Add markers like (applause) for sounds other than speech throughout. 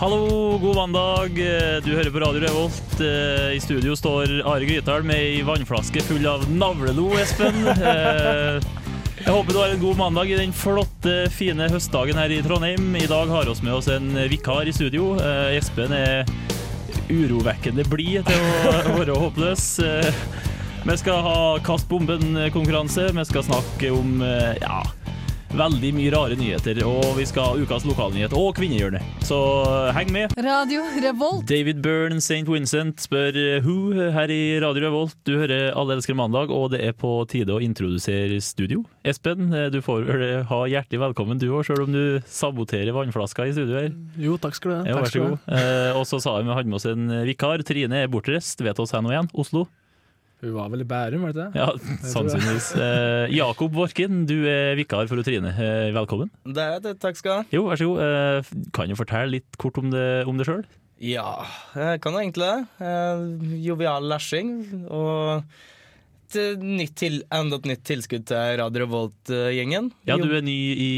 Hallo, god mandag. Du hører på Radio Revolt. Eh, I studio står Are Grytdal med ei vannflaske full av navlelo, Espen. Eh, Jeg håper du har en god mandag i den flotte, fine høstdagen her i Trondheim. I dag har vi med oss en vikar i studio. Eh, Espen er urovekkende blid til å (laughs) være håpløs. Vi skal ha Kast bomben-konkurranse. Vi skal snakke om ja, veldig mye rare nyheter. Og vi skal ha ukas lokalnyhet og kvinnehjørnet. Så heng med. Radio Revolt. David Byrne St. Vincent spør eh, Who her i Radio Revolt. Du hører Alle elsker mandag, og det er på tide å introdusere studio. Espen, eh, du får vel ha hjertelig velkommen du òg, sjøl om du saboterer vannflaska i studio her. Jo, takk skal du ha. Ja, vær så skal du ha. god. Eh, og så sa vi vi hadde med oss en vikar. Trine er bortreist. Vet oss her nå igjen. Oslo. Hun var vel i Bærum, var det ikke det? Ja, sannsynligvis. Eh, Jakob Vorken, du er vikar for Trine. Eh, velkommen. Det er det, takk skal du ha. Jo, vær så god. Eh, kan du fortelle litt kort om det, om det sjøl? Ja, jeg kan egentlig det. Eh, Jovial lashing. og et nytt til, enda et nytt tilskudd til Radio Revolt-gjengen. Ja, du er ny i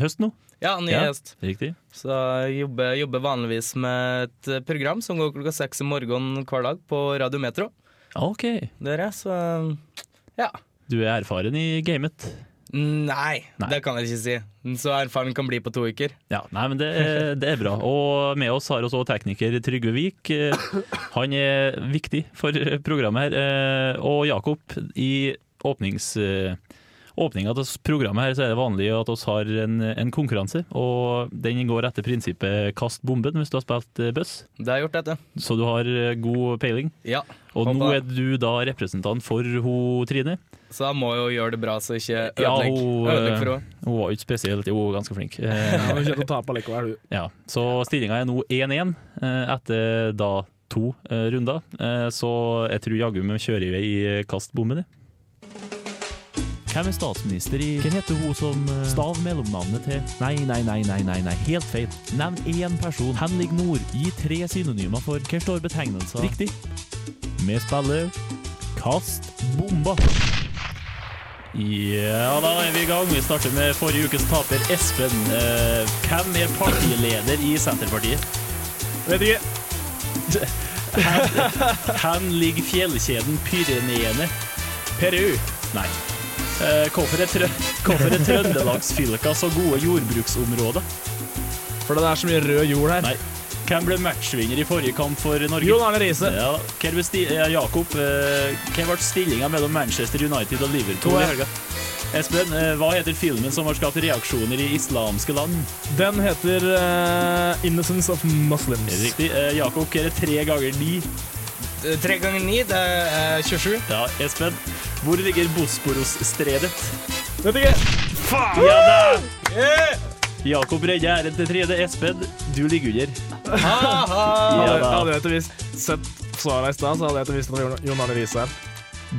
høst nå? Ja, ny Ja. høst. Riktig. Så jeg jobber, jobber vanligvis med et program som går klokka seks om morgenen hver dag på Radio Metro. OK. Det er jeg, så ja. Du er erfaren i gamet. Nei, Nei. det kan jeg ikke si. Så erfaren kan bli på to uker. Ja, nei, men det, det er bra. Og med oss har vi også tekniker Trygve Vik. Eh, Han er viktig for programmet her. Eh, Og Jakob, i åpnings... eh, Åpninga av programmet her så er det vanlig at vi har en, en konkurranse, og den går etter prinsippet 'kast bomben' hvis du har spilt buss. bøss. Det har jeg gjort, dette. Så du har eh, god peiling. Ja. Og nå er du da representant for ho Trine. Så jeg må jo gjøre det bra, så ikke Ja, ødelegg, hun, ødelegg for eh, henne. Hun var jo ikke spesielt, jo, hun var ganske flink. (laughs) Eh, Hun kommer til å tape likevel, hun. Ja, så stillinga er nå 1-1 eh, etter da to eh, runder. Eh, Så jeg tror jaggu vi kjører i vei i Hvem er statsminister i Hvem heter hun som eh, Stav mellomnavnet til Nei, nei, nei, nei, nei, nei, helt feil. Nevn én person. Henrik Nord. Gi tre synonymer for Hva står betegnelser? Riktig. Vi spiller Kast bomba. Ja, da er vi i gang. Vi starter med forrige ukes taper, Espen. Eh, hvem er partileder i Senterpartiet? Vet ikke. Hen, hvor ligger fjellkjeden Pyreneene? Peru. Nei. Eh, Hvorfor er, trø (laughs) hvorfor er Trøndelagsfylka så gode jordbruksområder? For det er så mye rød jord her. Nei. Hvem ble matchvinner i forrige kamp for Norge? Jon Arne Riise. Ja, ja, Jakob, eh, hva ble stillinga mellom Manchester United og Liverpool i helga? Espen, eh, hva heter filmen som har skapt reaksjoner i islamske land? Den heter uh, 'Innocence of Muslims'. Riktig. Eh, Jakob, hva er det tre ganger ni? Eh, Tre ganger ni, det er 27. Ja, Espen. Hvor ligger Bosporos-stredet? Vet ikke. Ja da! Jakob redder æren til tredje. Espen, du ligger under. Ja Hadde, da. hadde jeg ikke visst sett svaret i stad, så hadde jeg ikke visst at Jon Arne Riise her.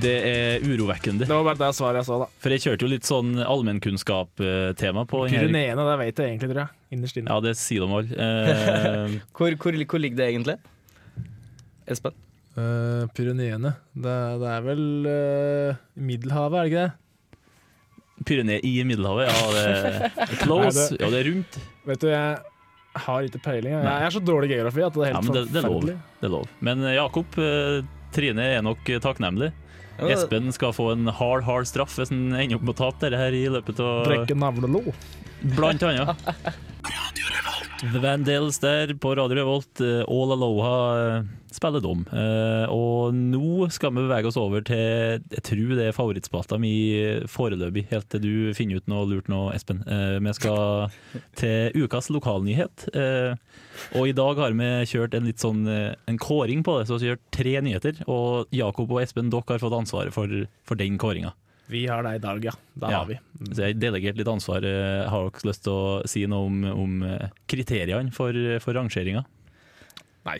Det er urovekkende. Det var bare det svaret jeg så, da. For jeg kjørte jo litt sånn allmennkunnskap-tema på. Pyreneene, det vet jeg egentlig, tror jeg. Innerst inne. Ja, det sier de alle. (laughs) Eh, Hvor, hvor, hvor ligger det egentlig? Espen? Uh, Pyreneene. Det, det er vel uh, Middelhavet, er det ikke det? Pyreneer i Middelhavet, ja, det er (laughs) close. Nei, det- Ja, det er rundt. Vet du, jeg har ikke peiling. Jeg, jeg er så dårlig geografi at det er helt men det, det er forferdelig. Det er lov. Men eh, Jakob, eh, Trine er nok takknemlig. Ja, Espen skal få en hard, hard straff hvis han ender opp med å tape dette her i løpet av Brekke navlelo. Blant annet. (laughs) The Vandals der på Radio Revolt. eh, All Aloha eh, spiller dom. Eh, Og nå skal vi bevege oss over til Jeg tror det er favorittspalta mi foreløpig, helt til du finner ut noe lurt nå, Espen. Eh, Vi skal til ukas lokalnyhet. Eh, Og i dag har vi kjørt en litt sånn en kåring på det, så vi har kjørt tre nyheter. Og Jakob og Espen, dere har fått ansvaret for, for den kåringa. Vi har det i dag, ja. Det Ja. har vi. Så jeg har delegert litt ansvar. Har dere lyst til å si noe om, om kriteriene for, for rangeringa? Nei,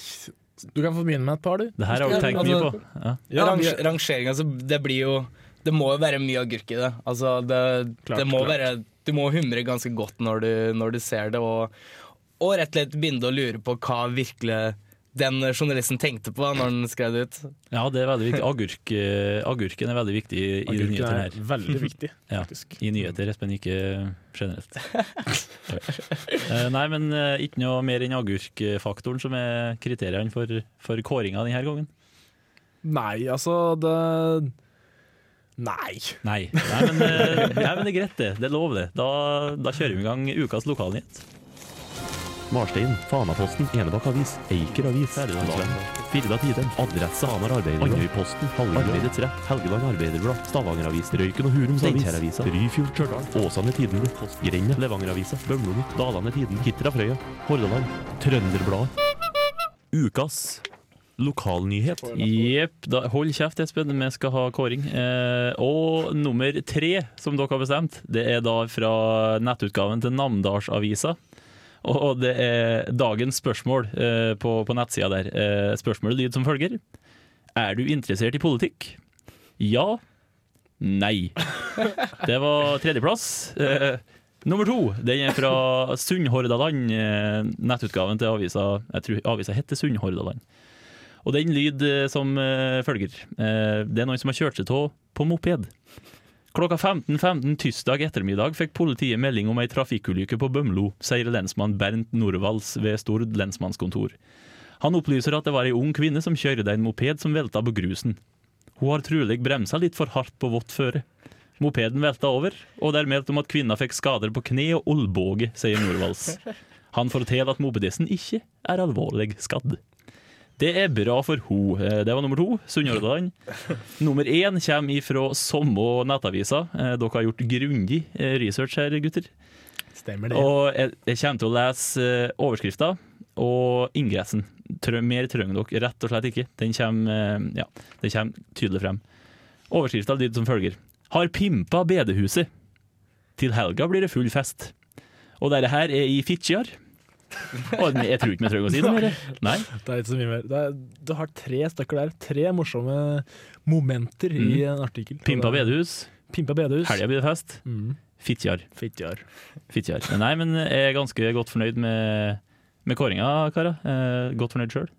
du kan få begynne med et par, du. Det her har Ja, tenkt mye på. altså- Ja. Ja, Range, rangering, altså, det blir jo Det må jo være mye agurk i det. Altså, det, Klart, det må klart. være Du må humre ganske godt når du, når du ser det, og, og rett og slett begynne å lure på hva virkelig den journalisten tenkte på når han skrev det ut. Ja, det er veldig viktig. Agurk, eh, agurken er veldig viktig i, Agurken nyhetene er veldig viktig, (laughs) Ja. I nyheter, Espen, ikke generelt. (laughs) Eh, Nei, men eh, ikke noe mer enn agurkfaktoren som er kriteriene for, for kåringa denne gangen. Nei, altså det Nei. Nei. Nei, men, nei, men det er greit, det. Det er lov, det. Da, da kjører vi i gang ukas lokalnyhet. Marstein, Fanaposten, Enebakk Avis, Eiker Avis, Ferdinandsvenn, Firda Tiden, Adresse Hamar Arbeiderblad, Andøyposten, Arbeidets Rett, Helgeland Arbeiderblad, Stavanger Avis, Røyken og Hurums Avis, Ryfjord Stjørdal, Åsane Tidende, Grenda, Levanger Avisa, Bømlo Dalane Tiden, Hitra Frøya, Hordaland, Trønderbladet. Ukas lokalnyhet. Jepp. Hold kjeft, Espen. Vi skal ha kåring. Eh, og nummer tre, som dere har bestemt, det er da fra nettutgaven til Namdalsavisa. Og det er dagens spørsmål eh, på, på nettsida der. Eh, spørsmålet lyder som følger. Er du interessert i politikk? Ja. Nei. (laughs) Det var tredjeplass. Eh, nummer to den er fra Sunnhordaland, nettutgaven til avisa. Jeg tror avisa heter Sunnhordaland. Og den lyder som følger. Det er noen som har kjørt seg av på moped. Klokka 15.15 tirsdag ettermiddag fikk politiet melding om ei trafikkulykke på Bømlo, sier lensmann Bernt Norvalds ved Stord lensmannskontor. Han opplyser at det var ei ung kvinne som kjørte en moped som velta på grusen. Hun har trolig bremsa litt for hardt på vått føre. Mopeden velta over, og det er meldt om at kvinna fikk skader på kne og olbåge, sier Norvalds. Han forteller at mopedisten ikke er alvorlig skadd. Det er bra for ho. Eh, Det var nummer to. Sunnhordland. (laughs) Nummer én kommer fra samme nettavisa. Eh, Dere har gjort grundig eh, research her, gutter. Stemmer det. Og jeg, jeg kommer til å lese overskrifta og ingressen. Trø, mer trenger dere rett og slett ikke. Den kommer, ja, den kommer tydelig frem. Overskrifta lyder som følger. Har pimpa bedehuset. Til helga blir det full fest. Og dette her er i Fitjar. Jeg tror ikke vi trenger å si det mer. Nei. Det er ikke så mye mer. Det er, du har tre stykker der. Tre morsomme momenter i en artikkel. Mm. Pimpa bedehus. Pimpa bedehus. Helga blir det fest. Mm. Fitjar. Fitjar. Fitjar. Nei, men jeg er ganske godt fornøyd med, med kåringa, karer. Eh, godt fornøyd sjøl.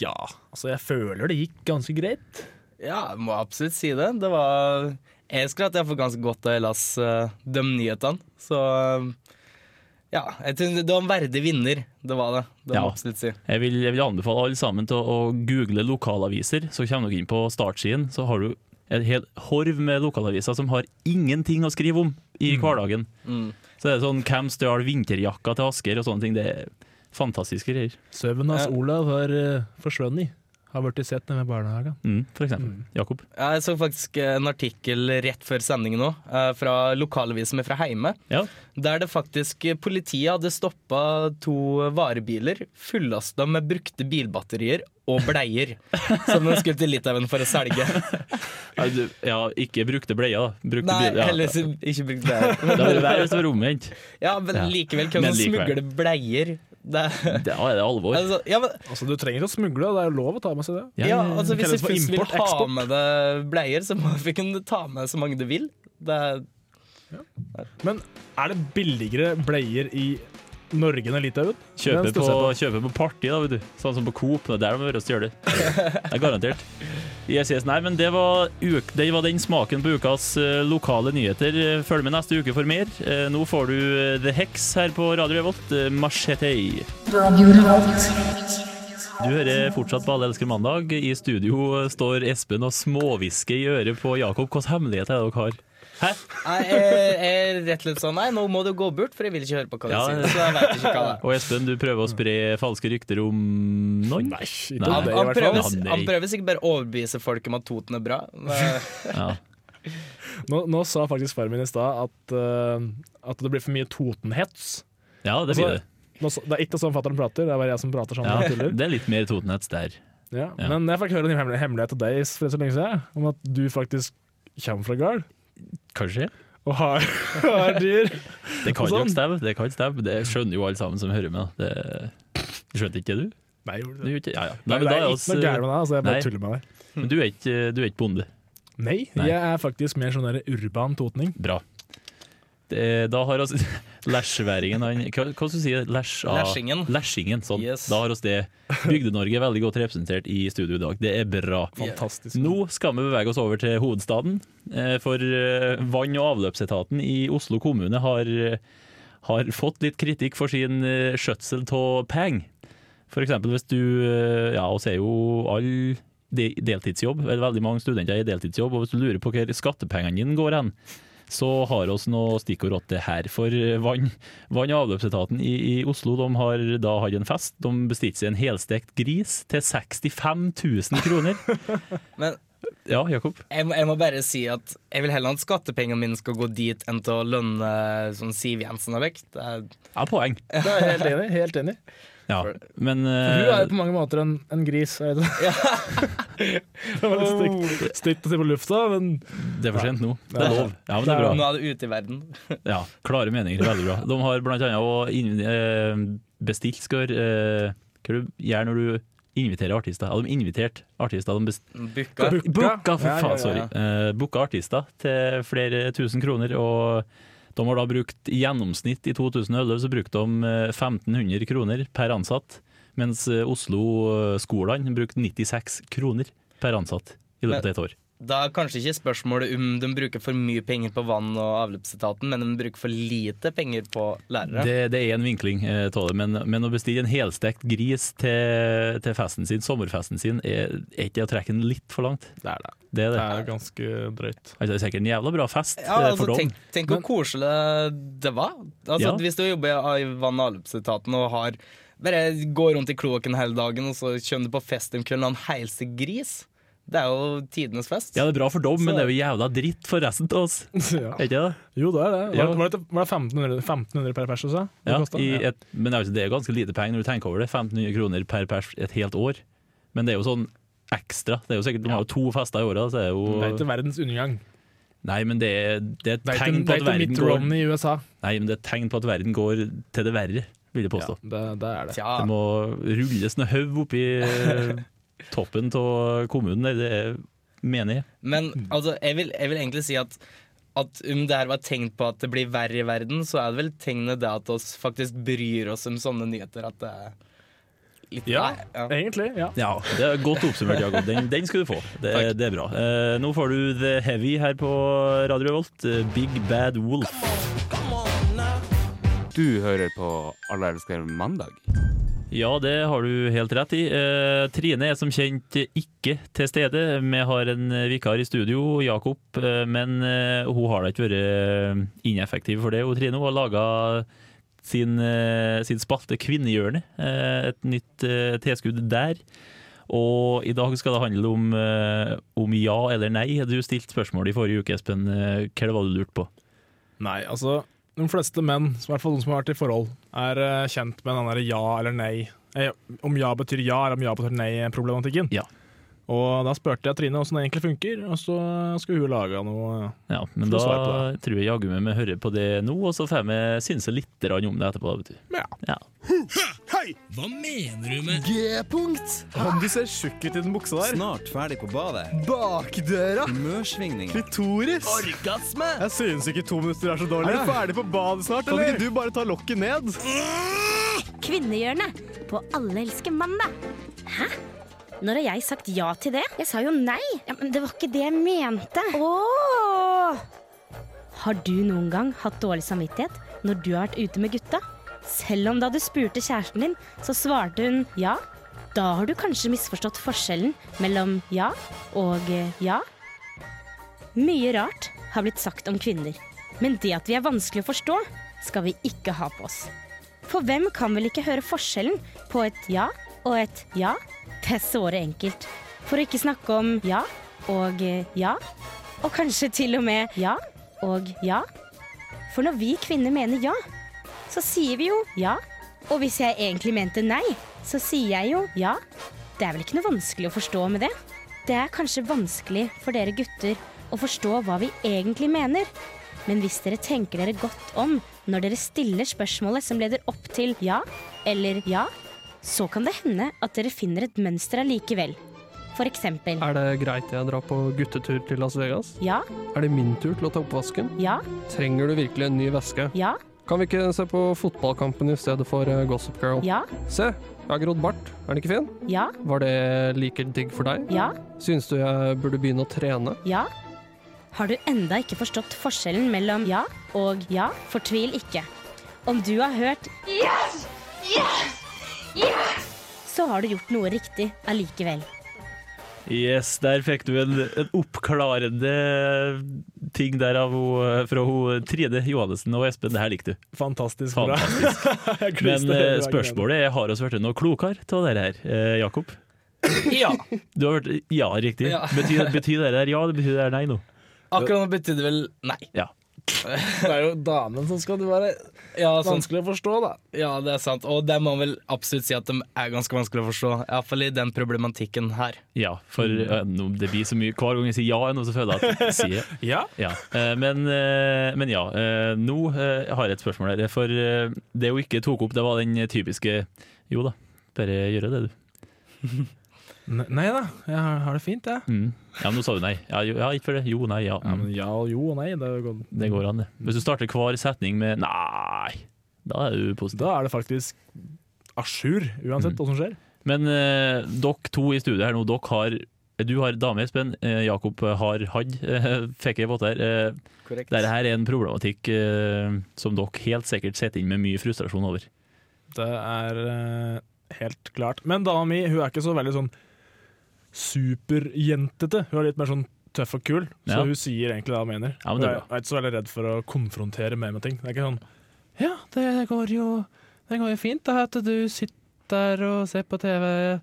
Ja, altså jeg føler det gikk ganske greit. Ja, jeg må absolutt si det. Det var Jeg skulle hatt fått ganske godt av å leste uh, de nyhetene. Så eh, ja, jeg synes det var en verdig vinner. Det var det. Det må Ja. jeg absolutt si. Jeg vil, jeg vil anbefale alle sammen til å, å google lokalaviser. Så kommer dere inn på startsiden, så har du en hel horv med lokalaviser som har ingenting å skrive om i hverdagen. Mm. Så det er sånn Hvem stjal vinterjakka til Asker og sånne ting. Det er fantastiske greier. Søvnen hans Ja. Olav har uh, forsvunnet. Har blitt sett nede ved barnehagen. Mm, for eksempel. Jakob. Jeg så faktisk en artikkel rett før sendingen nå, eh, fra lokalavisen min fra Heime. Ja. Der det faktisk eh, politiet hadde stoppa to varebiler fullasta med brukte bilbatterier og bleier. (laughs) som de skulle til Litauen for å selge. (laughs) Ja, ikke brukte bleier, da. Brukte Nei, ja. heller ikke brukte bleier. Det hadde vært verre hvis det var omvendt. Ja, men likevel kan Men man smugle bleier. Det, Da er det alvor. altså, ja, men, Altså, Du trenger ikke å smugle, det er jo lov å ta med seg det. Ja, ja, altså Hvis du først vil ta med deg bleier, så må du kunne ta med så mange du vil. Det ja. Men er det billigere bleier i Norge enn Litauen? Kjøpe på, kjøpe på Party, da, vet du. Sånn som på Coop. Det er der de hører oss gjøre Det er garantert. Yes, yes. Nei, men det var, det var den smaken på ukas eh, lokale nyheter. Følg med neste uke for mer. Eh, nå får du eh, The Hex her på Radio Revolt. Machete. Du hører fortsatt på Alle elsker mandag. I studio står Espen og småhvisker i øret på Jakob. Hvilken hemmelighet er det dere har? Hæ? Nei, jeg, jeg er rett og slett sånn Nei, nå må du gå bort, for jeg vil ikke høre på hva du Ja, sier. Så jeg vet ikke hva det er. Og Espen, du prøver å spre falske rykter om noen? Nei, ikke Nei. Han, det i han, hvert prøver, fall. Ja, nei. han prøver sikkert bare å overbevise folk om at Toten er bra. Men, (laughs) Ja. Nå, nå sa faktisk faren min i stad at, eh, at det blir for mye Totenhets. ja, det sier du. Nå, sa- det er ikke sånn fatter'n prater, det er bare jeg som prater sånn. Ja, tuller. det er litt mer Totenhets der. Ja. Ja. Men jeg fikk høre en hemmelig- hemmelighet til deg for så lenge siden, om at du faktisk kommer fra gard Kanskje? og har, (laughs) har dyr. Det kan sånn. jo stemme. Det kan stemme. Det skjønner jo alle sammen som hører med. Det, skjønte ikke du? Nei, gjorde det? ikke, ja, ja. Nei, Nei, det er ikke noe gærent med deg, altså, jeg bare tuller med deg. men du er ikke, du er ikke bonde. Nei, Nei. jeg er faktisk mer sånn der urban totning. Bra. Det, da har (laughs) oss Læsjværingen han, Hva, hva skal du si? Lesj, Læsjingen. Lesjingen. Lesjingen, sånn. Yes. Da har oss det. Bygde-Norge er veldig godt representert i studio i dag. Det er bra. Fantastisk. Nå skal vi bevege oss over til hovedstaden. eh, For eh, vann- og avløpsetaten i Oslo kommune har, eh, har fått litt kritikk for sin eh, skjøtsel av penger. For eksempel hvis du eh, Ja, oss er jo alle deltidsjobb, eller veldig mange studenter er i deltidsjobb, og hvis du lurer på hvor skattepengene dine går hen, så har oss noe stikkord til det her. For eh, vann, vann- og avløpsetaten i, i Oslo de har da hatt en fest. De bestilte seg en helstekt gris til 65 000 kroner. (laughs) Men Ja, Jakob? jeg, må- jeg må bare si at jeg vil heller at skattepengene mine skal gå dit enn til å lønne sånn Siv Jensen har vekk. Det er, Ja, poeng. Det er jeg helt enig. Helt enig. Ja, men Hun eh, er jo på mange måter en, en gris. Er det (laughs) det var litt stygt, stygt å si på lufta, men det er for sent nå. Det er lov. Ja, men det er nå er det ute i verden. (laughs) Ja, Klare meninger. Veldig bra. De har blant annet eh, bestilt skal eh, Hva du gjør når du inviterer artister? Har de invitert artister. De Booka. Booka, for faen, sorry. Eh, Booka artister til flere tusen kroner. Og de har da brukt i gjennomsnitt i 2011 så brukte de eh, 1500 kroner per ansatt, mens eh, Oslo-skolene brukte 96 kroner per ansatt i løpet av et år. Da er kanskje ikke spørsmålet om de bruker for mye penger på vann- og avløpsetaten, men de bruker for lite penger på lærere. Det, det er en vinkling eh, det, men, men å bestille en helstekt gris til, til festen sin, sommerfesten sin, er, er ikke å trekke den litt for langt. det er det. Det er Det det. er ganske drøyt. Altså, det er sikkert en jævla bra fest Ja, eh, altså, for dem. tenk, tenk hvor koselig det var. Altså, Ja. Hvis du jobber i vann- og avløpsetaten og har bare går rundt i kloakken hele dagen, og så kommer du på fest om kvelden og han heiser gris. Det er jo tidenes fest. Ja, det er bra for dem, men det er jo jævla dritt for resten av oss. ja. Er ikke det? Jo, det er det. Var, Ja. var det, var det 1500, 1500 per pers, også? Ja, i et, men altså, det er ganske lite penger når du tenker over det. 1500 kroner per pers et helt år. Men det er jo sånn ekstra. Det er jo sikkert, De har jo to fester i året. Det er jo, Det er ikke verdens undergang. nei, men det er, det er et tegn på tegn verden på det at er ikke går i USA. Nei, men det er et tegn på at verden går til det verre, vil jeg Ja, påstå. det, det er det. Tja, Det må rulles noe haug oppi eh, toppen av kommunen. Det er mener jeg. men altså, jeg vil, jeg vil egentlig si at at om det her var tegn på at det blir verre i verden, så er det vel tegnet det at oss faktisk bryr oss om sånne nyheter. At det er litt Ja, der, ja. egentlig. ja. Ja, det er godt oppsummert, Jakob. Den, den skal du få. Det, det er bra. Eh, nå får du The Heavy her på Radio Revolt. eh, Big Bad Wolf. Du hører på Alle elsker mandag. Ja, det har du helt rett i. Eh, Trine er som kjent ikke til stede. Vi har en vikar i studio, Jakob, eh, men eh, hun har da ikke vært ineffektiv for det. Hun Trine hun har laga sin, sin spalte Kvinnehjørnet, eh, et nytt tilskudd der. Og i dag skal det handle om, om ja eller nei. Du stilte spørsmål i forrige uke, Espen. Hva var det du lurte på? Nei, altså De fleste menn, i hvert fall de som har vært i forhold, er eh, kjent med den derre ja eller nei. Eh, om ja betyr ja, eller om ja betyr nei-problematikken. Ja. Og da spurte jeg Trine hvordan det egentlig funker, og så skulle hun lage noe Ja, men da tror jeg jaggu meg vi hører på det nå, og så får vi synse litt om det etterpå. Vet du. Ja. Ja. Hva mener du med G-punkt. Om Du ser tjukk ut i den buksa der. Snart ferdig på badet. Bakdøra. Humørsvingninger. Klitoris. orgasme? Jeg synes ikke to minutter er så dårlig. Er du ferdig på badet snart, eller? Kan ikke du bare ta lokket ned? Kvinnehjørnet på Alle elsker mandag. Hæ? Når har jeg sagt ja til det? Jeg sa jo nei. Ja, men det var ikke det jeg mente. Oh. Har du noen gang hatt dårlig samvittighet når du har vært ute med gutta? Selv om da du spurte kjæresten din, så svarte hun ja. Da har du kanskje misforstått forskjellen mellom ja og eh, ja. Mye rart har blitt sagt om kvinner, men det at vi er vanskelig å forstå, skal vi ikke ha på oss. For hvem kan vel ikke høre forskjellen på et ja og et ja? Det er såre enkelt. For å ikke snakke om ja og eh, ja, og kanskje til og med ja og ja. For når vi kvinner mener ja, så sier vi jo ja. Og hvis jeg egentlig mente nei, så sier jeg jo ja. Det er vel ikke noe vanskelig å forstå med det? Det er kanskje vanskelig for dere gutter å forstå hva vi egentlig mener. Men hvis dere tenker dere godt om når dere stiller spørsmålet som leder opp til ja eller ja, så kan det hende at dere finner et mønster allikevel. For eksempel. Er det greit jeg drar på guttetur til Las Vegas? Ja, Er det min tur til å ta oppvasken? ja, Trenger du virkelig en ny veske? ja, Kan vi ikke se på fotballkampen i stedet for eh, Gossip Girl? ja, Se, jeg har grodd bart. Er den ikke fin? ja, Var det like digg for deg? ja, Syns du jeg burde begynne å trene? ja. Har du enda ikke forstått forskjellen mellom ja og ja? Fortvil ikke. Om du har hørt Yes! Yes! Yes! så har du gjort noe riktig allikevel. Yes, der fikk du en, en oppklarende ting der av ho, fra ho, Trine Johannessen og Espen. Det her likte du. Fantastisk bra. Fantastisk. (laughs) bra. Men eh, spørsmålet er har vi blitt noe klokere av dette her, eh, Jakob? Ja. Du har vært, ja, riktig. Ja. Betyr, betyr det der ja, det betyr det der nei nå? Akkurat nå betydde det vel nei. Ja. Det er jo damen som skal være Ja, sånn, vanskelig å forstå, da. ja, det er sant. Og det må vel absolutt si at de er ganske vanskelig å forstå. Iallfall i den problematikken her. Ja, for uh, det blir så mye Hver gang jeg sier ja, er så noe som føler at jeg sier (laughs) Ja. ja. Uh, men, uh, men ja, eh, nå har jeg et spørsmål her. For det hun ikke tok opp, det var den typiske Jo da, bare gjøre det, du. (laughs) Ne- Nei da, jeg har har det fint, jeg. Mm. Ja, men nå sa du nei. Ja, jo, ja, ikke for det. Jo, nei, ja. Ja, Mm. men ja jo og nei, det går Det går an, det. Hvis du starter hver setning med nei, da er du positiv. Da er det faktisk à jour, uansett Mm. hva som skjer. Men eh, dere to i studio her nå, dere har du har dame, Espen. Eh, Jakob har hatt. Eh, fikk jeg fått her. Eh, Korrekt. Dette her er en problematikk eh, som dere helt sikkert sitter inn med mye frustrasjon over. Det er eh, helt klart. Men dama mi hun er ikke så veldig sånn superjentete. Hun er litt mer sånn tøff og kul, så Ja. hun sier egentlig det hun mener. Ja, men hun det er, er er ikke så veldig redd for å konfrontere meg med ting. Det er ikke sånn Ja, det går jo, det går jo fint da, at du sitter der og ser på TV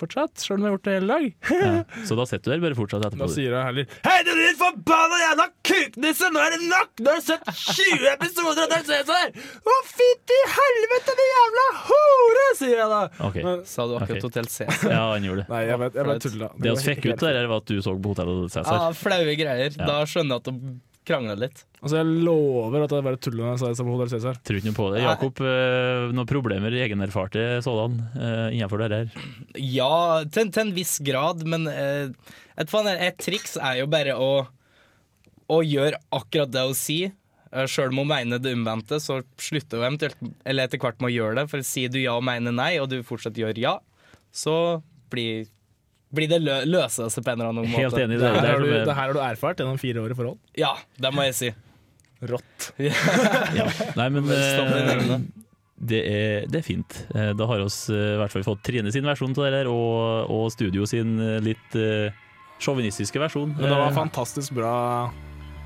fortsatt, sjøl om jeg har gjort det hele dag. Ja. (laughs) Så da setter du deg bare fortsatt etterpå. Da sier jeg heller Hei, du din forbanna jævla kuknisse! Nå er det nok! Nå har du sett 20 episoder av Dance Cæsar! Å, fytti helvete, din jævla hore! sier jeg da. Okay. Men, Sa du akkurat okay. Hotell Cæsar? Ja, han gjorde det. nei, jeg vet, jeg vet tulla. Det vi fikk ut der, var at du så på Hotellet Ja, flaue greier. Ja. Da skjønner jeg at de krangler litt. Altså, jeg lover at det bare tull når jeg sa det som på Hotell Cæsar. Tror ikke noe på det. Jakob, eh, noen problemer egenerfarte sådan uh, innenfor det her? Ja, til, til en viss grad, men eh, et, et triks er jo bare å, å gjøre akkurat det hun sier. Sjøl om hun mener det omvendte, så slutter hun eventuelt Eller etter hvert med å gjøre det. For sier du ja og mener nei, og du fortsatt gjør ja, så blir, blir det lø løser seg på en eller annen måte. Helt enig i Det det. her, er har du, det her har du erfart gjennom fire år i forhold. Ja, det må jeg si. Rått. (laughs) Ja. Nei, men eh, det, er, det er fint. Eh, Da har vi i hvert fall fått Trine sin versjon av det her, og, og Studio sin eh, litt uh, sjåvinistiske versjon. Men det var Eh, fantastisk bra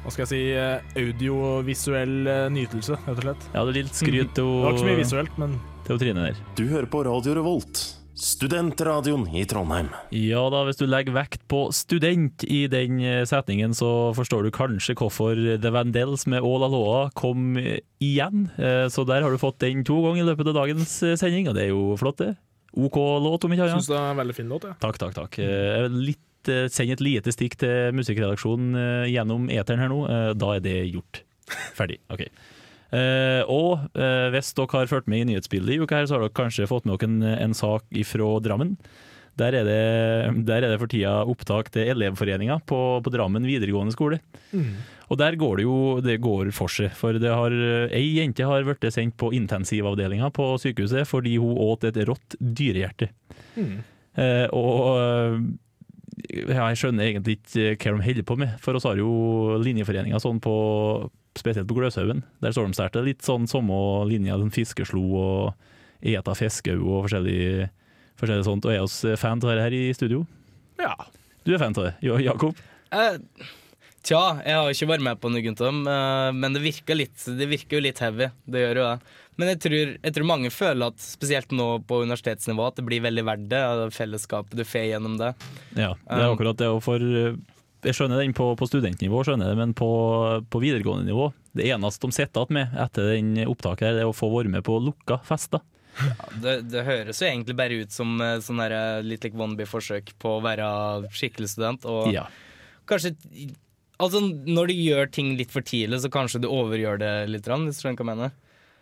hva skal jeg si, eh, audiovisuell eh, nytelse, rett og slett. Ja, det er litt skryt og Det var ikke så mye visuelt, men til Trine der. Du hører på Radio Revolt, studentradioen i Trondheim. Ja da, hvis du legger vekt på student i den eh, setningen, så forstår du kanskje hvorfor The Vandels med All Aloha kom eh, igjen. Eh, Så der har du fått den to ganger i løpet av dagens sending, og det er jo flott, det. OK låt, om ikke annet. syns det er en veldig fin låt. Ja. Takk, takk, takk. Litt, send et lite stikk til musikkredaksjonen gjennom eteren her nå. Da er det gjort. Ferdig. OK. Eh, og eh, hvis dere har fulgt med i nyhetsbildet i uka, her, så har dere kanskje fått med dere en, en sak fra Drammen. Der er, det, der er det for tida opptak til Elevforeninga på, på Drammen videregående skole. Og der går det jo det går for seg. For det har, ei jente har blitt sendt på intensivavdelinga på sykehuset fordi hun åt et rått dyrehjerte. Eh, og eh, ja, jeg skjønner egentlig ikke hva de holder på med, for oss har jo linjeforeninga sånn på Spesielt på Gløshaugen. Der står de sterkt. Det er litt sånn samme linja, den fiskeslo og eta fiskau og forskjellig, forskjellig sånt. Og er oss fan av det her i studio? Ja. Du er fan av det, Jakob? Eh, tja, jeg har ikke vært med på noe, Gunther, dem, men det virker, litt, det virker jo litt heavy. Det gjør jo det. Men jeg tror, jeg tror mange føler at, spesielt nå på universitetsnivå, at det blir veldig verdt det. Fellesskapet du får gjennom det. Ja, det er Um, akkurat det. Og for, jeg skjønner den på, på studentnivå, skjønner jeg det, men på, på videregående nivå Det eneste de sitter igjen med etter den opptaket, her, det er å få være med på lukka fester. Ja, det, det høres jo egentlig bare ut som eh, sånn der, eh, litt like wannabe-forsøk på å være skikkelig student. Og Ja. kanskje Altså, når du gjør ting litt for tidlig, så kanskje du overgjør det litt, hvis du skjønner hva jeg mener.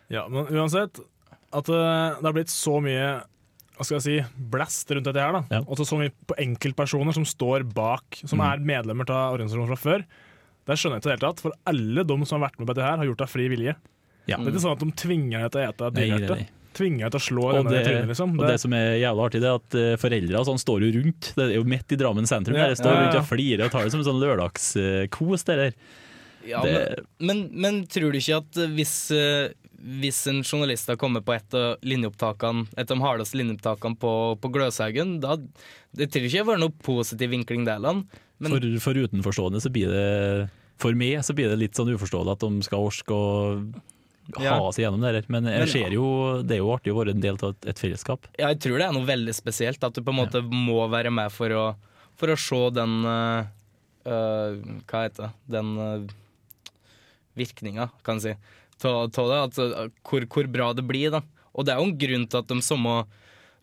Ja, men uansett, at eh, det har blitt så mye hva skal jeg si, blast rundt dette her. da Og så så mye på enkeltpersoner som står bak, som Mm. er medlemmer av organisasjonen fra før. Det skjønner jeg ikke i det hele tatt, for alle de som har vært med på dette her, har gjort det av fri vilje. Ja. Det er ikke sånn at de tvinger deg til å ete dyrehjerte. Tvinger deg til å slå Og det, trynet, liksom. og det som er jævla artig, det er at eh, foreldre sånn, står jo rundt. Det er jo midt i Drammen sentrum. Ja, Der står ja, ja. rundt og flirer og tar det som en sånn lørdagskos. det. Ja, Det- men, men, men tror du ikke at hvis, eh, hvis en journalist har kommet på et av linjeopptakene Et av de hardeste linjeopptakene på, på Gløshaugen, da det tror ikke det var noe positiv vinkling der. Men For, for utenforstående så blir det For meg så blir det litt sånn uforståelig at de skal orske å ha Ja. seg gjennom det her. Men jeg ser jo, det er jo artig å være en del av et, et fellesskap. ja, jeg tror det er noe veldig spesielt. At du på en måte må være med for å, for å se den eh, eh, Hva heter det? Den uh, virkninga, kan jeg si. Ta, ta det, altså, hvor, hvor bra det blir. da. Og det er jo en grunn til at de samme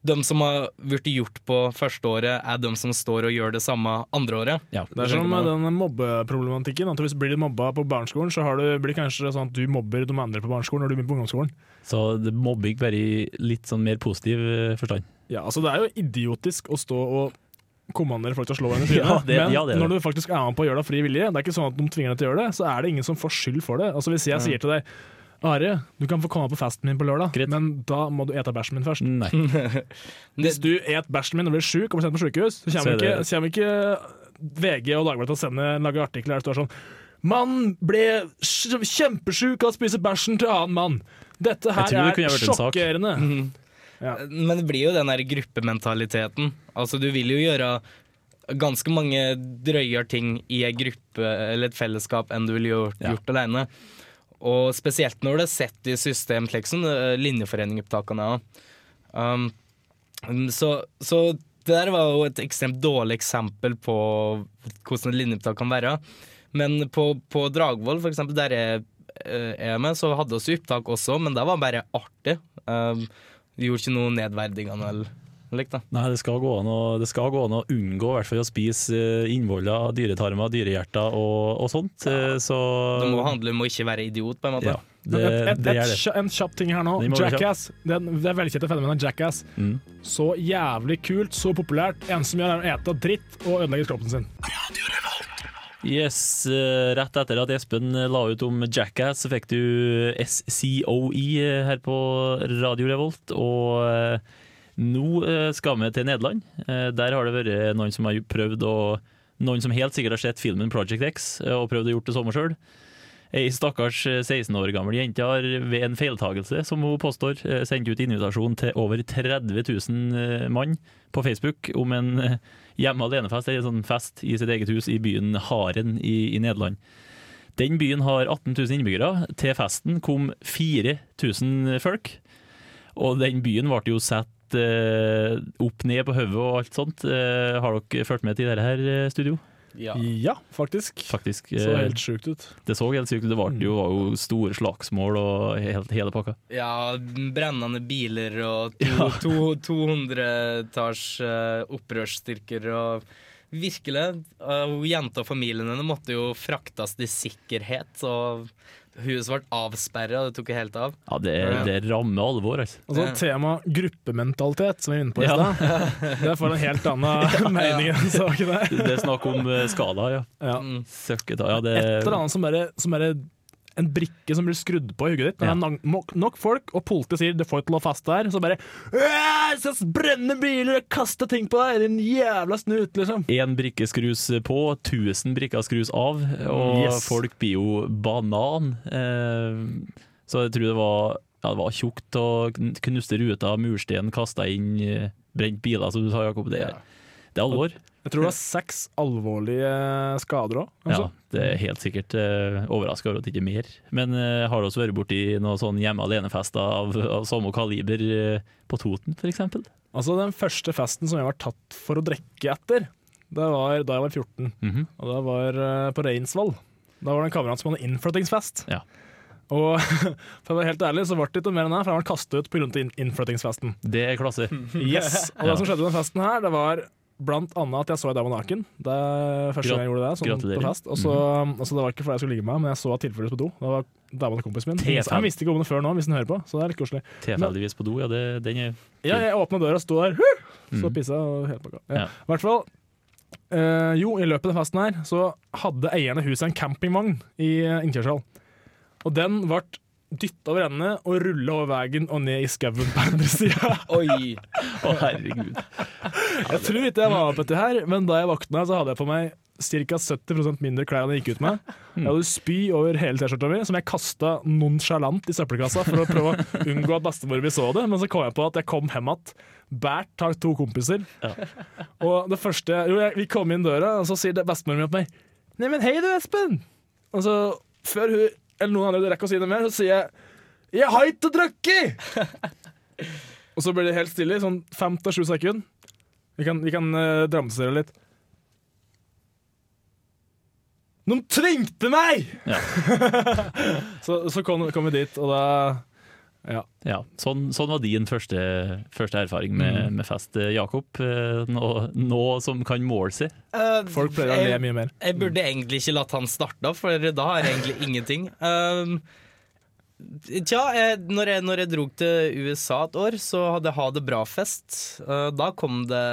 de som har blitt gjort på første året, er de som står og gjør det samme andre året. Det er som med den mobbeproblematikken. At hvis du blir mobba på barneskolen, så har du, blir det kanskje sånn at du mobber de andre på barneskolen når du begynner på ungdomsskolen. Så det mobber mobbing bare i litt sånn mer positiv eh, forstand. Ja, altså Det er jo idiotisk å stå og kommandere folk til å slå hverandre i trynet. (laughs) Ja, det- men ja, det når du faktisk er med på å gjøre det av fri vilje, det er ikke sånn at de tvinger deg til å gjøre det, så er det ingen som får skyld for det. Altså Hvis jeg sier til deg Are, du kan få komme på festen min på lørdag, men da må du ete bæsjen min først. Nei. (laughs) Hvis du et bæsjen min og blir sjuk og blir sendt på sykehus, så kommer er ikke, kommer ikke VG og Dagbladet til å sende, lage artikler der det står sånn Mann ble kjempesjuk av å spise bæsjen til annen mann. Dette her er sjokkerende. Mm en Mhm. Men det blir jo den der gruppementaliteten. Altså, du vil jo gjøre ganske mange drøyere ting i en gruppe eller et fellesskap enn du ville gjort, gjort alene. Og spesielt når det er sett i system, slik som eh, linjeforeningopptakene er. Um, så, så det der var jo et ekstremt dårlig eksempel på hvordan et linjeopptak kan være. Men på, på Dragvoll, for eksempel, der jeg eh, er med, så hadde vi opptak også, men det var bare artig. Um, vi gjorde ikke noe nedverdigende eller likt, da. Nei, det skal gå an å, det skal gå an å unngå hvert fall å spise eh, innvoller, dyretarmer, dyrehjerter og, og sånt. Ja. Så Det må handle om å ikke være idiot, på en måte. Ja, det, et, et, det et, er det. en kjapp ting her nå. Være Jackass. Det, er- det er velkjente fenomenet Jackass. Mm. Så jævlig kult, så populært. En som gjør, er å ete dritt og ødelegge kroppen sin. Yes, eh, Rett etter at Espen la ut om Jackass, så fikk du SCOE eh, her på Radio Revolt. Og eh, nå eh, skal vi til Nederland. Eh, Der har det vært noen som har prøvd å Noen som helt sikkert har sett filmen Project X eh, og prøvd å gjort det samme sjøl. Ei stakkars eh, 16 år gammel jente har ved en feiltagelse, som hun påstår, eh, sendt ut invitasjon til over 30 000 eh, mann på Facebook om en eh, hjemme alene-fest, eller en sånn fest i sitt eget hus i byen Haren i, i Nederland. Den byen har 18 000 innbyggere. Til festen kom 4000 folk. Og den byen ble jo satt eh, opp ned på hodet og alt sånt. Eh, har dere fulgt med til dette her, eh, studio? Ja, faktisk. Faktisk. Så eh, helt sjukt ut. Det så helt sykt ut. Det var jo, var jo store slagsmål og helt, hele pakka. Ja, brennende biler og to, (laughs) 200-talls uh, opprørsstyrker og Virkelig. Uh, jenta og familien hennes måtte jo fraktes til sikkerhet, og huset ble avsperra, det tok jo helt av. Ja, det, det rammer alvor, altså. Og så tema gruppementalitet, som vi er inne på i Ja. stad. Det får en helt annen (laughs) mening enn saken der. Det er snakk om eh, skala, ja. Ja. Søkketa, ja det, Et eller annet som bare, som bare en brikke som blir skrudd på i hugget ditt. Når det er nok- nok, folk, og politiet sier 'det får ikke lov å der', så bare «Åh, Jeg skal brenne biler og kaste ting på deg, din jævla snut, liksom. Én brikke skrus på, 1000 brikker skrus av, og Yes. folk blir jo banan. Eh, så jeg tror det var, ja, det var tjukt og knuste ruter, murstein, kasta inn, eh, brent biler, som du sa, Jakob. Det, det er alvor. Jeg tror det var seks alvorlige skader òg. Ja, det er helt sikkert uh, overraska over at det ikke er mer. Men uh, har du også vært borti noen sånn hjemme alene-fester av, av samme kaliber uh, på Toten, f.eks.? Altså Den første festen som jeg var tatt for å drikke etter, det var da jeg var 14. Mhm. Og det var uh, på Reinsvoll. Da var det en kamerat som hadde innflyttingsfest. Ja. Og (laughs) for å være helt ærlig så ble det ikke mer enn det, for han ble kastet ut pga. innflyttingsfesten. Det er klasse. (laughs) Yes. Og det som skjedde med den festen her, det var blant annet at jeg så dame naken. Det er første gang jeg gjorde det. Sånn Gratulerer. på fest. Og så, altså, det var ikke fordi jeg skulle ligge med henne, men jeg så tilfeldigvis på do. Det var dama til kompisen min. Tilfell- Jeg visste ikke om det før nå, hvis den hører på, så det er litt koselig. Tilfeldigvis på do, ja. Det, den er Ja, jeg åpna døra og sto der, «Huh!» så Mm. pissa og helt pakka. Ja. I hvert fall. eh, jo, i løpet av festen her så hadde eieren av huset en campingvogn i innkjørselen. Og den ble dytta over ende og rulla over veien og ned i skauen på andre sida. (laughs) Oi! Å, herregud. (laughs) Jeg tror ikke jeg var med på dette her, men da jeg våkna, så hadde jeg på meg ca. 70% mindre klær enn jeg gikk ut med. Jeg hadde spy over hele T-skjorta mi, som jeg kasta nonsjalant i søppelkassa for å prøve å (laughs) unngå at bestemor mi så det. Men så kom jeg på at jeg kom hjem igjen, Bært av to kompiser. Og det første Jo, jeg, vi kom inn døra, og så sier bestemoren min mi til meg Nei, men hei du, Espen! Og så, før hun eller noen andre rekker å si det mer, så sier jeg Jeg har ikke drukket! (laughs) og så blir det helt stille i sånn fem til sju sekunder. Vi kan, vi kan uh, dramatisere litt. De tvingte meg! Ja. (laughs) så så kom, kom vi dit, og da Ja. Ja, sånn, sånn var din første, første erfaring med, Mm. med fest, eh, Jakob. Eh, Nå, nå som kan måle seg. Uh, Folk pleier å le mye mer. Jeg burde egentlig ikke latt han starte, for da har jeg egentlig ingenting. Um, tja, jeg, når, jeg, når jeg dro til USA et år, så hadde jeg Ha det bra-fest. Uh, da kom det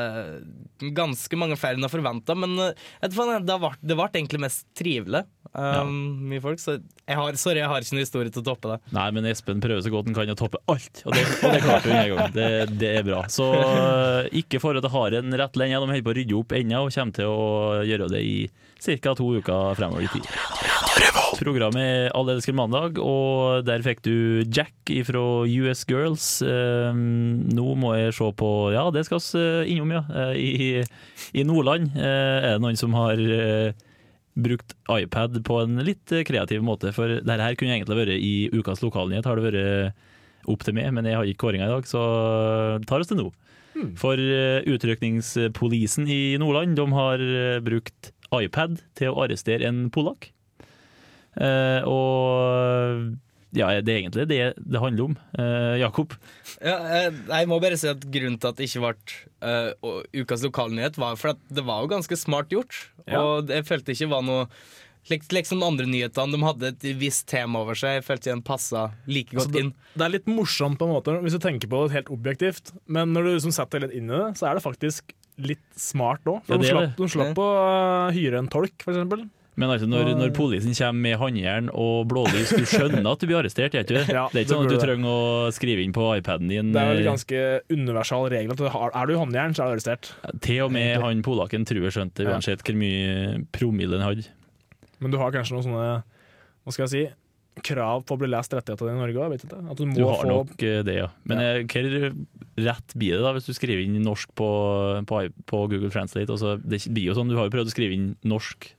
ganske mange flere enn jeg forventa, men uh, du hva, det ble, egentlig mest trivelig. Um, Mye folk, så jeg har, sorry, jeg har ikke noe historie til å toppe det. Nei, men Espen prøver så godt han kan å toppe alt, og det, og det klarte hun en gang. Det, det er bra. Så eh, ikke for at jeg har en rett lenge, de holder på å rydde opp ennå og kommer til å gjøre det i ca. to uker fremover i tid. Programmet er All elsker mandag, og der fikk du Jack fra US Girls. Eh, nå må jeg se på Ja, det skal vi innom, ja. Eh, I, I Nordland eh, er det noen som har eh, brukt iPad på en litt eh, kreativ måte. For dette her kunne egentlig vært i ukas lokalnyhet, har det vært opp til meg, men jeg har ikke kåringa i dag, så tar oss det nå. For eh, utrykningspolisen i Nordland de har eh, brukt iPad til å arrestere en polakk. Eh, og ja, det er egentlig det det handler om. Eh, Jakob? Ja, eh, jeg må bare si at Grunnen til at det ikke ble uh, ukas lokalnyhet, var for at det var jo ganske smart gjort. Ja. Og jeg følte ikke var noe slik de andre nyhetene, de hadde et visst tema over seg. Jeg følte den passa like godt Altså, inn. det, det er litt morsomt på en måte hvis du tenker på det helt objektivt, men når du liksom setter deg litt inn i det, så er det faktisk litt smart òg. Ja, de slapp, de slapp å hyre en tolk, for eksempel. Men altså, når, når politiet kommer med håndjern og blålys, du skjønner at du blir arrestert, er ikke? (laughs) Ja, det er ikke sånn at du trenger å skrive inn på iPaden din Det er vel eh, ganske universal regel at er du i håndjern, så er du arrestert. Til og med han polakken tror jeg skjønte uansett hvor mye promille han hadde. Men du har kanskje noen sånne hva skal jeg si, krav på å bli lest rettighetene dine i Norge òg, vet ikke? At du må Du har få nok eh, det, ja. Men hva hvor rett blir det da hvis du skriver inn norsk på, på, på Google Translate? Altså, det blir jo sånn, Du har jo prøvd å skrive inn norsk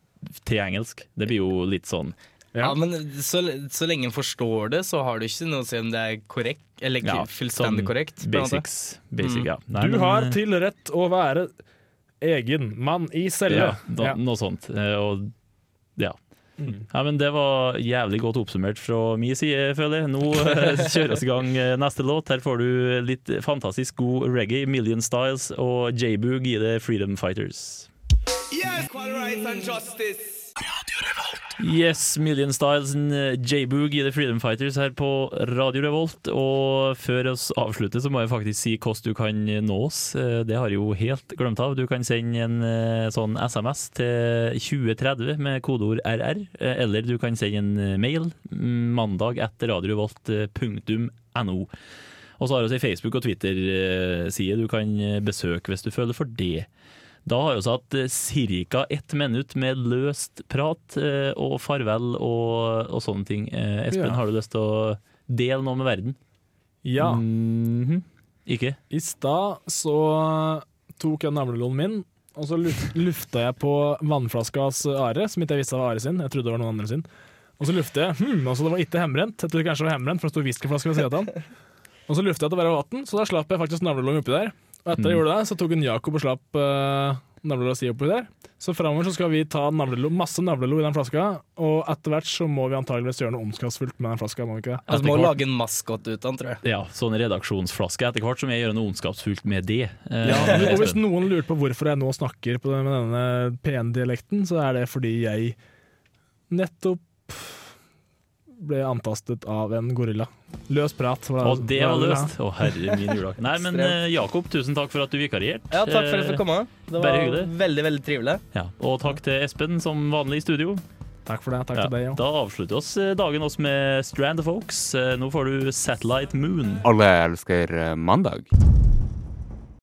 til engelsk. Det blir jo litt sånn Ja, men så, så lenge en forstår det, så har du ikke noe å si om det er korrekt, eller Ja, fullstendig sånn korrekt. Basics. Basic, Mm. ja. Nei, Du men, har eh, til rett å være egen mann i celle. Ja, da, Ja. noe sånt. Eh, Og ja. Mm. Ja, men Det var jævlig godt oppsummert fra min side, føler jeg. Nå eh, (laughs) kjører vi i gang eh, neste låt. Her får du litt fantastisk god reggae, Million Styles og J-Boog i The Freedom Fighters. Yes, rights and justice. Yes, Million Styles and J-Boog i The Freedom Fighters her på Radio Revolt. Og før oss avslutter, så må jeg faktisk si hvordan du kan nå oss. Eh, Det har jeg jo helt glemt av. Du kan sende en eh, sånn SMS til 2030 med kodeord RR, eh, eller du kan sende en mail mm, mandag etter radiorevolt.no. Og så har vi ei Facebook- og Twitter-side du kan besøke hvis du føler for det. Da har vi hatt ca. ett minutt med løst prat eh, og farvel og, og sånne ting. Eh, Espen, Ja. har du lyst til å dele noe med verden? Ja. Mhm. Ikke? I stad så tok jeg navlelånen min, og så lufta (laughs) jeg på vannflaskas are, som ikke jeg visste var are sin. Jeg trodde det var noen andre sin. Og så lufta jeg hm, altså det var ikke hembrent. Jeg trodde kanskje det var hembrent, for det sto whiskyflaske ved siden av den. (laughs) Og så lufta jeg at det bare var vann, så da slapp jeg faktisk navlelånen oppi der. Og etter jeg Mm. gjorde det, så tok en Jakob og slapp uh, navlelo og si oppi der. Så framover så skal vi ta navlelo, masse navlelo i den flaska, og etter hvert så må vi antageligvis gjøre noe ondskapsfullt med den flaska. Må vi ikke det? Altså, må lage en maskot ut av den, tror jeg. Ja, sånn redaksjonsflaske etter hvert, som jeg gjør noe ondskapsfullt med det. Eh, Ja, og hvis noen lurer på hvorfor jeg nå snakker med denne pene dialekten, så er det fordi jeg nettopp ble antastet av en gorilla. Løs prat. var Og det var løst! Å, herre min julak. Nei, men eh, Jakob, tusen takk for at du vikarierte. Ja, takk for at jeg fikk komme. Det var veldig, veldig trivelig. Ja, og takk til Espen som vanlig i studio. Takk for det. Takk Ja, til deg òg. da avslutter oss eh, dagen oss med Strand of Oaks. Eh, Nå får du Satellite Moon. Alle elsker mandag.